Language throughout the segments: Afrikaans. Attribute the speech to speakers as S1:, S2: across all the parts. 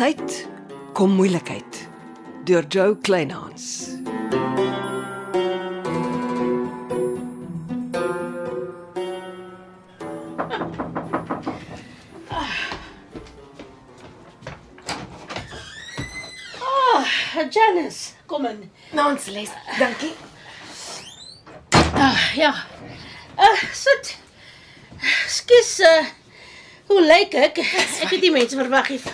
S1: tyd kom moeilikheid deur Joe Kleinhans.
S2: Janice, kom in.
S3: Nans les. Dankie.
S2: Ah, ja. Uh, sit. Skus, uh, hoe lyk ek? Ek het die mense verwag hier.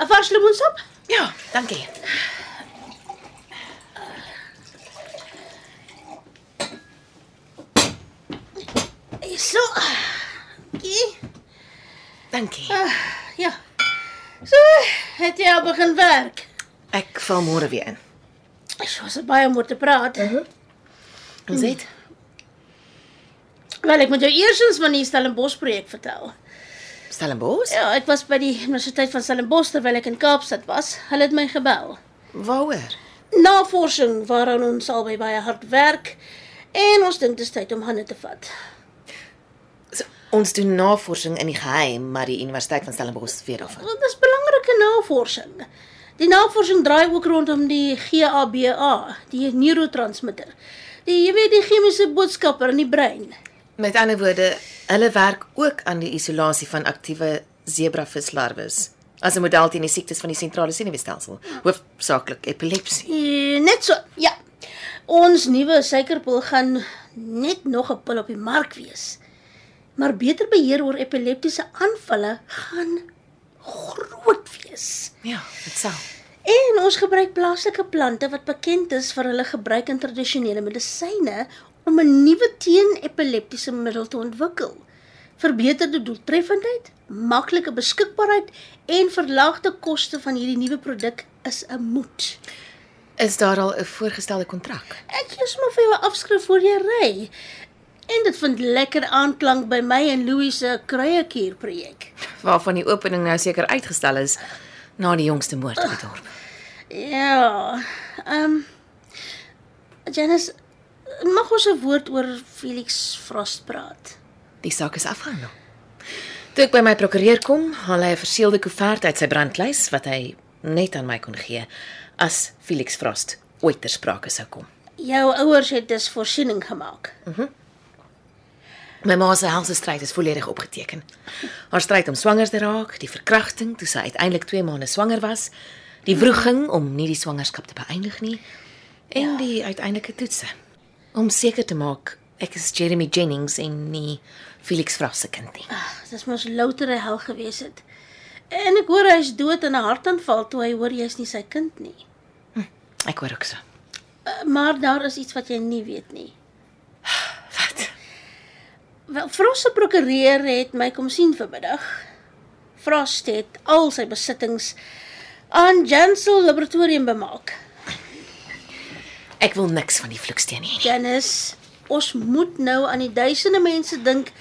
S2: 'n Vars lemoensop?
S3: Ja, dankie.
S2: So. Okay.
S3: Dankie.
S2: Ja. So, het jy al begin werk?
S3: Ek val môre weer in.
S2: Dit was baie om oor te praat.
S3: Ons het
S2: Wel, ek moet jou eersins van die Stellenbosch projek vertel.
S3: Stellenbosch.
S2: Ja, ek was by die Universiteit van Stellenbosch terwyl ek in Kaapstad was. Hulle het my gebel.
S3: Waaroor?
S2: Navorsing waaraan ons albei baie hard werk en ons dink dit is tyd om hande te vat.
S3: So, ons doen navorsing in die geheim, maar die Universiteit van Stellenbosch weet daarvan.
S2: Dit is belangrike navorsing. Die navorsing draai ook rondom die GABA, die neurotransmitter. Die jy weet die chemiese boodskapper in die brein.
S3: Met ander woorde, hulle werk ook aan die isolasie van aktiewe zebravislarwes as 'n model teen die siektes van die sentrale senuweestelsel, hoofsaaklik epilepsie.
S2: Eh, Net so, ja. Ons nuwe suikerpil gaan net nog 'n pil op die mark wees. Maar beter beheer oor epileptiese aanvalle gaan groot wees.
S3: Ja, dit sal.
S2: En ons gebruik plaaslike plante wat bekend is vir hulle gebruik in tradisionele medisyne om 'n nuwe teen-epileptiese middel te ontwikkel. Verbeterde doeltreffendheid, maklike beskikbaarheid en verlaagde koste van hierdie nuwe produk is 'n moet.
S3: Is daar al 'n voorgestelde kontrak?
S2: Ek gee sommer vir jou 'n afskrif voor jy ry. En dit vind lekker aanklank by my en Louis se kruiekuur projek.
S3: Waarvan die opening nou seker uitgestel is na die jongste moord in die dorp.
S2: Ja. Ehm um, Janice, mag ons 'n woord oor Felix Frost praat?
S3: Die saak is afgehandel. Toe ek by my prokureur kom, haal hy 'n verseelde koevert uit sy brandlys wat hy net aan my kon gee as Felix Frost ooit ter sprake sou kom.
S2: Jou ouers het dus voorsiening gemaak.
S3: My ma se helse stryd is volledig opgeteken. Haar stryd om swanger te raak, die verkrachting toe sy uiteindelik 2 maande swanger was, die wroging om nie die swangerskap te beëindig nie en die uiteindelike toetse om seker te maak ek is Jeremy Jennings en nie Felix Frost se kind nie.
S2: Dis mos loutere hel gewees het. En ek hoor hy's dood in 'n hartaanval toe hy hoor jy's nie sy kind nie.
S3: Ek hoor ook so.
S2: Uh, Maar daar is iets wat jy nie weet nie. Wel, Frost se prokureur het my kom sien vanmiddag. Frost het al sy besittings aan Jansel Laboratorium bemaak.
S3: Ek wil niks van die vloeksteen hê nie.
S2: Janice, ons moet nou aan die duisende mense dink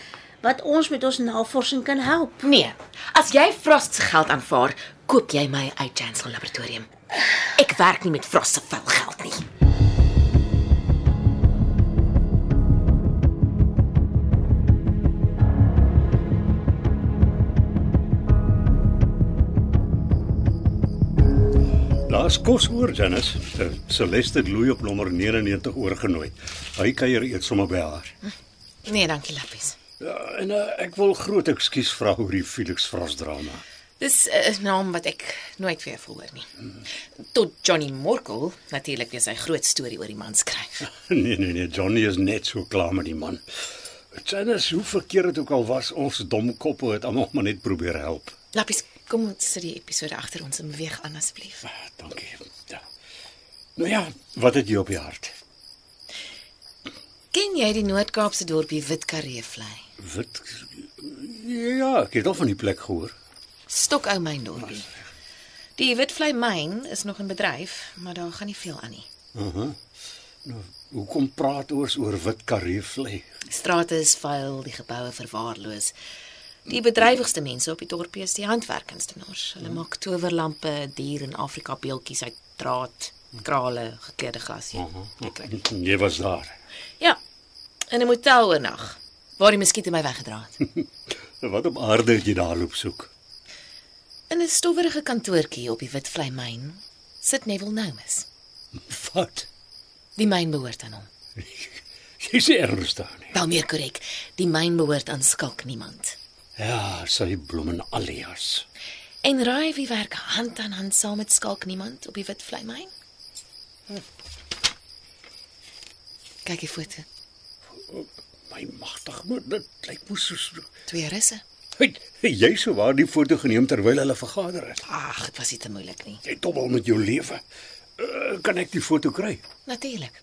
S2: wat ons met ons navorsing kan help.
S3: Nee, as jy Frost se geld aanvaar, koop jy my uit Chancellor Laboratorium. Ek werk nie met Frost se vuil geld nie.
S4: Daar's kos oor, Janice. Uh, Celeste het Louis op nommer 99 oorgenooi. Hy kuier eet sommer by haar.
S3: Nee, dankie Lappies.
S4: Ja, en uh, ek wil groot ekskuus vra oor die Felix Frost drama.
S3: Dis 'n naam wat ek nooit weer verhoor nie. Tot Johnny Morkel natuurlik weer sy groot storie oor die man skryf.
S4: Nee, nee, nee, Johnny is net so klaar met die man. Janice, hoe verkeerd dit ook al was, ons dom koppe het almal maar net probeer help.
S3: Lappies, kom ons sit die episode agter ons en beweeg aan asseblief.
S4: Ah, Dankie. Ja. Nou ja, wat het jy op die hart?
S3: Ken jy die Noord-Kaapse dorpie Witkareevlei?
S4: Wit Ja, ek het al van die plek gehoor.
S3: Stokou myn dorpie. Die Witvlei myn is nog in bedryf, maar daar gaan nie veel aan nie.
S4: Nou, hoekom praat oors oor wit kareevlei?
S3: Die strate is vuil, die geboue verwaarloos. Die bedrywigste mense op die dorpie is die handwerkkunstenaars. Hulle maak towerlampe, dier en Afrika beeltjies uit draad, krale, gekleurde glas. Ja.
S4: Jy was daar.
S3: ja. In 'n motel oornag waar die muskiete my weggedra het.
S4: Wat op aarde het jy daar loop soek?
S3: In 'n stowwerige kantoortjie op die Witvlei myn sit Neville Noumus.
S4: Wat?
S3: Die myn behoort aan hom.
S4: Jy sê ernstig nie.
S3: Wel meer korrek, die myn behoort aan Skalk niemand.
S4: Ja, sy bloemen alias.
S3: En raai wie werk hand aan hand saam met Skalk niemand op die Witvlei myn? Kyk die foto.
S4: My magtig, maar dit lyk mos soos
S3: Twee russe.
S4: Hey, jy sou waar die foto geneem terwyl hulle vergader het.
S3: Ag, dit was nie te moeilik nie.
S4: Jy dobbel met jou lewe. Uh, kan ek die foto kry?
S3: Natuurlik.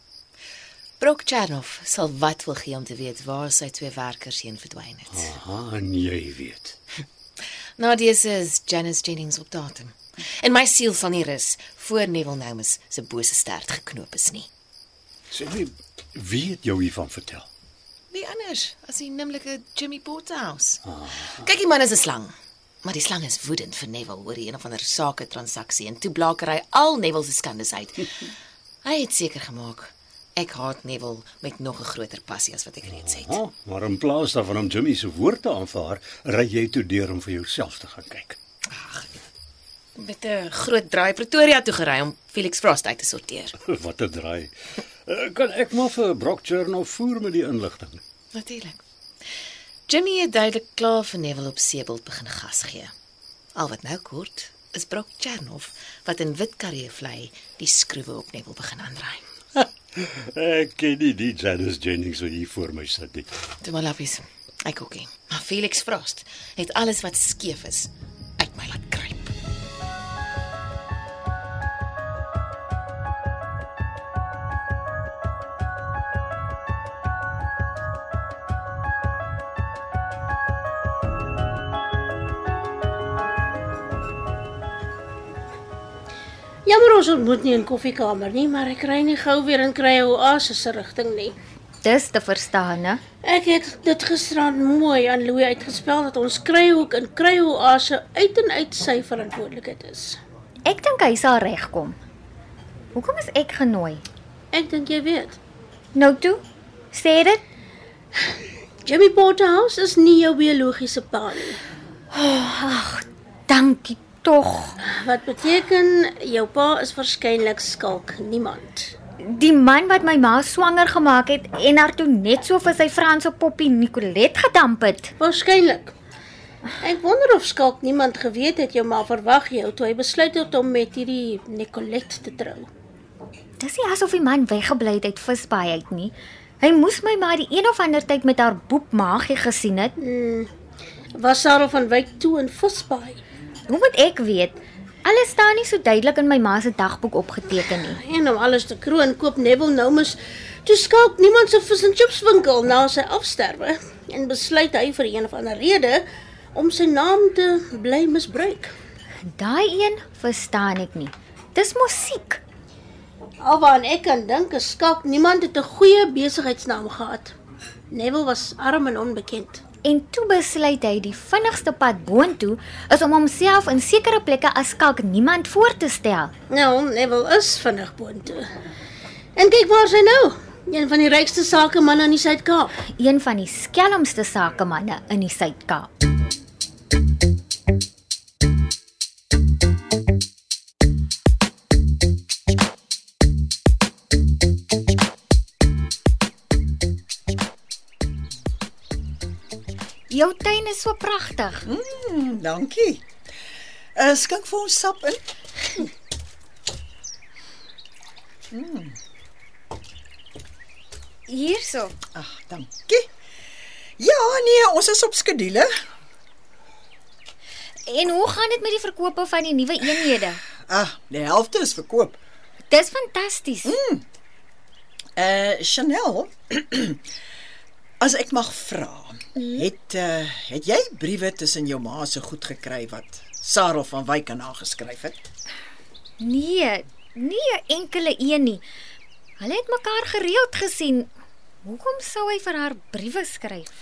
S3: Brok Chernoff sal wat wil gee om te weet waar sy twee werkers heen verdwyn het.
S4: Aha, en jy weet.
S3: Na dese is Janice Jennings op datum. En my siel sal nie rus voor Neville Noumus se bose stert geknoop is nie.
S4: Sê my, wie het jou hiervan vertel?
S3: Wie anders as die nimmerlike Jimmy Porterhouse? Kyk, die man is 'n slang. Maar die slang is woedend vir Neville oor die een of ander sake transaksie en toe blaker hy al Neville se skandes uit. hy het seker gemaak ek haat Neville met nog 'n groter passie as wat ek reeds het.
S4: Ah, maar in plaas daarvan om Jimmy se woord te aanvaar, ry jy toe deur om vir jouself te gaan kyk.
S3: Met 'n groot draai Pretoria toe gery om Felix Frost uit te sorteer.
S4: Wat 'n draai. Uh, kan ek maar vir Brock Journal voer met die inligting?
S3: Natuurlik. Jimmy het duidelik klaar vir Neville op Seebald begin gas gee. Al wat nou kort is Brock Chernoff wat in wit karreevlei die skroewe op Neville begin aandraai.
S4: Ek ken nie die Janice Jennings wat hier voor my sit nie.
S3: Toe maar lappies. Ek ook nie. Maar Felix Frost het alles wat skeef is
S2: ons ontmoet nie in koffiekamer nie, maar ek ry nie gou weer in kry 'n oasis se rigting nie.
S5: Dis te verstaan, né?
S2: Ek het dit gisterand mooi aan Louis uitgespel dat ons kryhoek en kryoase uit en uit sy verantwoordelikheid is.
S5: Ek dink hy sal regkom. Hoekom is ek genooi?
S2: Ek dink jy weet.
S5: Nou toe. Sê dit.
S2: Jimmy Porterhouse is nie jou biologiese pa nie.
S5: Dankie tog.
S2: Wat beteken jou pa is waarskynlik skalk niemand.
S5: Die man wat my ma swanger gemaak het en haar toe net so vir sy Franse poppie Nicolet gedamp het.
S2: Waarskynlik. Ek wonder of skalk niemand geweet het jou ma verwag jou toe hy besluit het om met hierdie Nicolet te trou.
S5: Dis nie asof die man weggebly het uit visbaai uit nie. Hy moes my maar die een of ander tyd met haar boep maagie gesien het.
S2: Was Sarah van Wyk toe in Visbaai?
S5: Hoe moet ek weet? Alles staan nie so duidelik in my ma se dagboek opgeteken nie.
S2: En om alles te kroon koop Neville Noumus toe skalk niemand se vis en chips winkel na sy afsterwe en besluit hy vir een of ander rede om sy naam te bly misbruik.
S5: Daai een verstaan ek nie. Dis musiek.
S2: Alwaar ek kan dink skalk niemand het 'n goeie besigheidsnaam gehad. Neville was arm en onbekend.
S5: En toe besluit hy die vinnigste pad boontoe is om homself in sekere plekke as skalk niemand voor te stel.
S2: Nou, Neville is vinnig boontoe. En kyk waar sy nou. Een van die rykste sakemanne in die Suid-Kaap.
S5: Een van die skelmste sakemanne in die Suid-Kaap. Jou tuin is so pragtig.
S6: Mm, dankie. Uh, skink vir ons sap in.
S5: Hierso.
S6: Ag, dankie. Ja, nee, ons is op skedule.
S5: En hoe gaan dit met die verkope van die nuwe eenhede?
S6: Ah, die helfte is verkoop.
S5: Dis fantasties.
S6: Uh Chanel. As ek mag vra, het uh het jy briewe tussen jou ma se goed gekry wat Sarah van Wyk aan haar geskryf het?
S5: Nee, nie 'n enkele een nie. Hulle het mekaar gereeld gesien. Hoekom sou hy vir haar briewe skryf?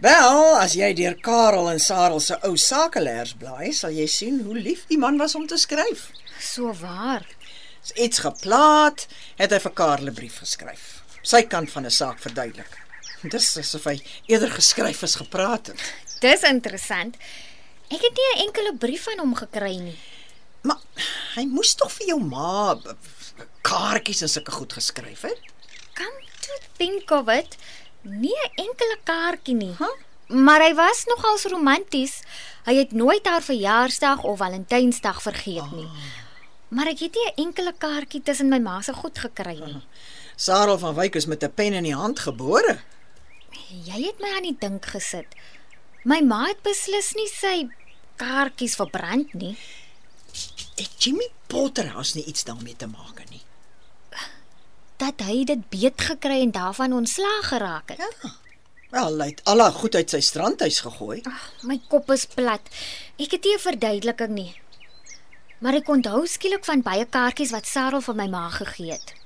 S6: Wel, as jy deur Karel en Sarah se ou sakelêers blaai, sal jy sien hoe lief die man was om te skryf.
S5: So waar.
S6: As iets geplaat, het hy vir Karel 'n brief geskryf. Sy kant van 'n saak verduidelik. Dis asof hy eerder geskryf as gepraat het.
S5: Dis interessant. Ek het nie 'n enkele brief van hom gekry nie.
S6: Maar hy moes tog vir jou ma kaartjies en sulke goed geskryf het.
S5: Come to think of it, nie 'n enkele kaartjie nie.
S6: Huh?
S5: Maar hy was nogals romanties. Hy het nooit haar verjaarsdag of Valentynsdag vergeet nie. Maar ek het nie 'n enkele kaartjie tussen my ma se goed gekry nie.
S6: Sarel van Wyk is met 'n pen in die hand gebore.
S5: Jy het my aan die dink gesit. My ma het beslis nie sy kaartjies verbrand nie.
S6: Het Jimmy Potterhouse nie iets daarmee te maak nie?
S5: Dat hy dit beet gekry en daarvan ontslaag geraak het.
S6: Ja. Wel, hy het al haar goed uit sy strandhuis gegooi.
S5: Ag, my kop is plat. Ek het nie 'n verduideliking nie. Maar ek onthou skielik van baie kaartjies wat Sarah vir my ma gegee het.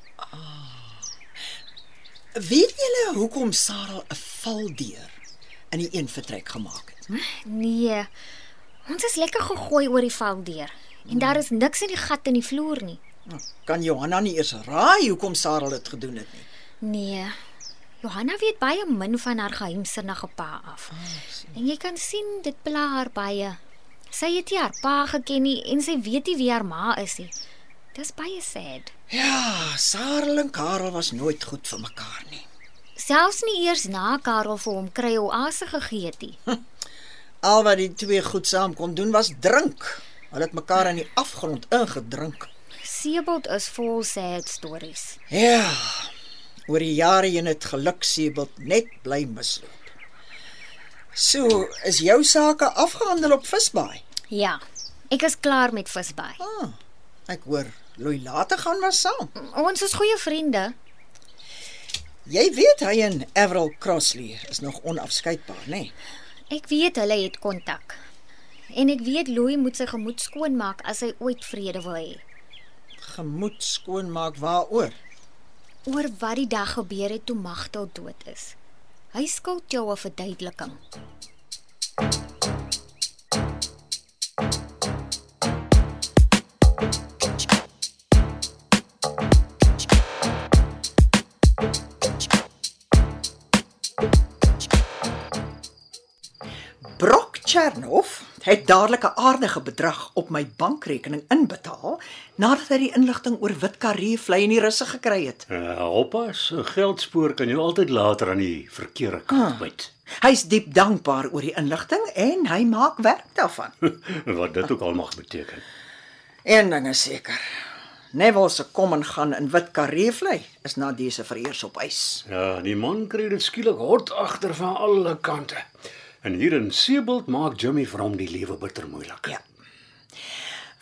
S6: Weet julle hoekom Sarel 'n valdeur in die een vertrek gemaak het?
S5: Nee. Ons is lekker gegooi oor die valdeur en daar is niks in die gat in die vloer nie.
S6: Nou, Kan Johanna nie eers raai hoekom Sarel dit gedoen het nie?
S5: Nee. Johanna weet baie min van haar geheimsinnige pa af. En jy kan sien dit pla haar baie. Sy het nie haar pa geken nie en sy weet nie wie haar ma is nie. Dis baie sad.
S6: Ja, Sarel en Karel was nooit goed vir mekaar nie.
S5: Selfs nie eers na Karel vir hom kry oase gegee het nie.
S6: Al wat die twee goed saam kon doen was drink. Hulle het mekaar in die afgrond ingedrink.
S5: Seebold is vol sad stories.
S6: Ja. Oor die jare heen het geluk Sebald net bly misloop. So, is jou sake afgehandel op Visbaai.
S5: Ja, ek is klaar met visbaai.
S6: Ah, ek hoor Louis later gaan was saam.
S5: Ons is goeie vriende.
S6: Jy weet hy en Everal Crossley is nog onafskeidbaar, nê? Nee?
S5: Ek weet hulle het kontak. En ek weet Louis moet sy gemoed skoonmaak as hy ooit vrede wil hê.
S6: Gemoed skoonmaak waaroor?
S5: Oor wat die dag gebeur het toe Magdal dood is. Hy skuld jou 'n verduideliking.
S6: Chernoff het dadelik 'n aardige bedrag op my bankrekening inbetaal nadat hy die inligting oor wit karee vlei in die russe gekry het.
S4: Ja, oppas, 'n geldspoor kan jou altyd later aan die verkeerde kant byt.
S6: Hy's diep dankbaar oor die inligting en hy maak werk daarvan.
S4: Wat dit ook al mag beteken.
S6: Een ding is seker. Neville se kom en gaan in wit karee vlei is na dese vereers op ys.
S4: Ja, die man kry dit skielik hard agter van alle kante. En hier in Seebald maak Jimmy vir hom die lewe bitter moeilik.
S6: Ja.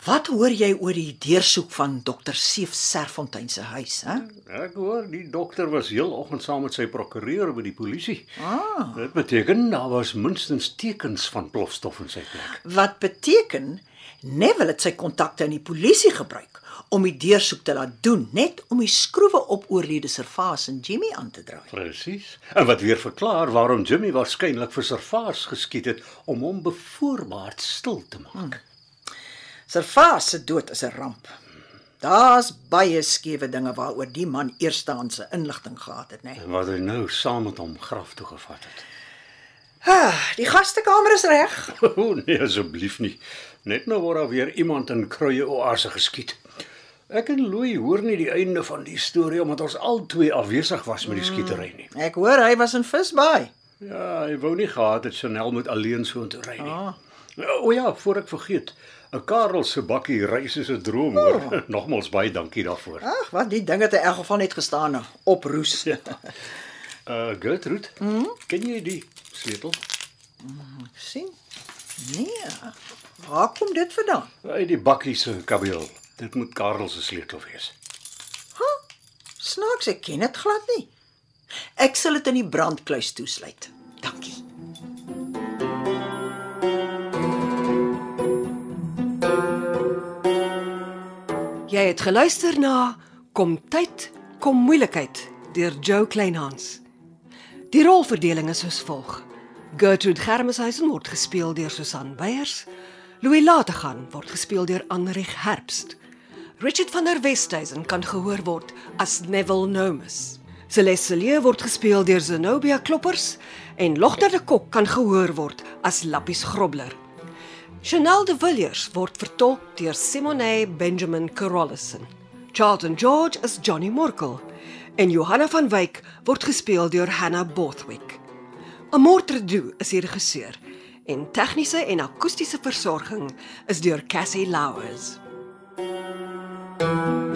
S6: Wat hoor jy oor die deursoek van dokter Seef Serfontein se huis, hè?
S4: Ek hoor die dokter was heel oggend saam met sy prokureur by die polisie.
S6: Ah,
S4: Dit beteken daar was minstens tekens van plofstof in sy plek.
S6: wat beteken Neville het sy kontakte in die polisie gebruik om die deursoek te laat doen, net om die skroewe op oorlede Servaas en Jimmy aan te draai.
S4: Presies. En wat weer verklaar waarom Jimmy waarskynlik vir Servaas geskiet het om hom bevoorbaard stil te maak.
S6: Servaas se dood is 'n ramp. Daar's baie skewe dinge waaroor die man eerstehandse inligting gehad het, né? Nee.
S4: En wat hy nou saam met hom graf toe gevat het.
S6: Ah, die gastekamer is reg.
S4: O nee, asseblief nie. Net nou word daar weer iemand in kruie oase geskiet. Ek en Louis hoor nie die einde van die storie omdat ons albei afwesig was met die skietery nie.
S6: Ek hoor hy was in Visbaai.
S4: Ja, hy wou nie gehad het Chanel moet alleen so intoe ry nie.
S6: Ah.
S4: O ja, voor ek vergeet. 'n Karel se bakkie reis is 'n droom hoor. Nogmals baie dankie daarvoor.
S6: Ag, wat die ding het in elk geval net gestaan op roes.
S4: Ja. Uh Gertrude, mm? ken jy die sleutel?
S6: sien? Nee. Waar kom dit vandaan?
S4: Uit die bakkie se kabiel. Dit moet Karel se sleutel wees.
S6: Snaaks, ek ken dit glad nie. Ek sal dit in die brandkluis toesluit. Dankie.
S1: Jy het geluister na Kom tyd, kom moeilikheid deur Joe Kleinhans. Die rolverdeling is soos volg: Gertrude Germeshuisen word gespeel deur Susan Beyers, Louis Lategan word gespeel deur Anrich Herbst. Richard van der Westhuizen kan gehoor word as Neville Nomus. Celeste Lee word gespeel deur Zenobia Kloppers en Logter de Kok kan gehoor word as Lappies Grobler. Chanel de Villiers word vertolk deur Simone Benjamin Carolison. Charlton George is Johnny Morkel en Johanna van Wyk word gespeel deur Hannah Bothwick. Amortredu is die regisseur en tegniese en akoestiese versorging is deur Cassie Louws. Thank you.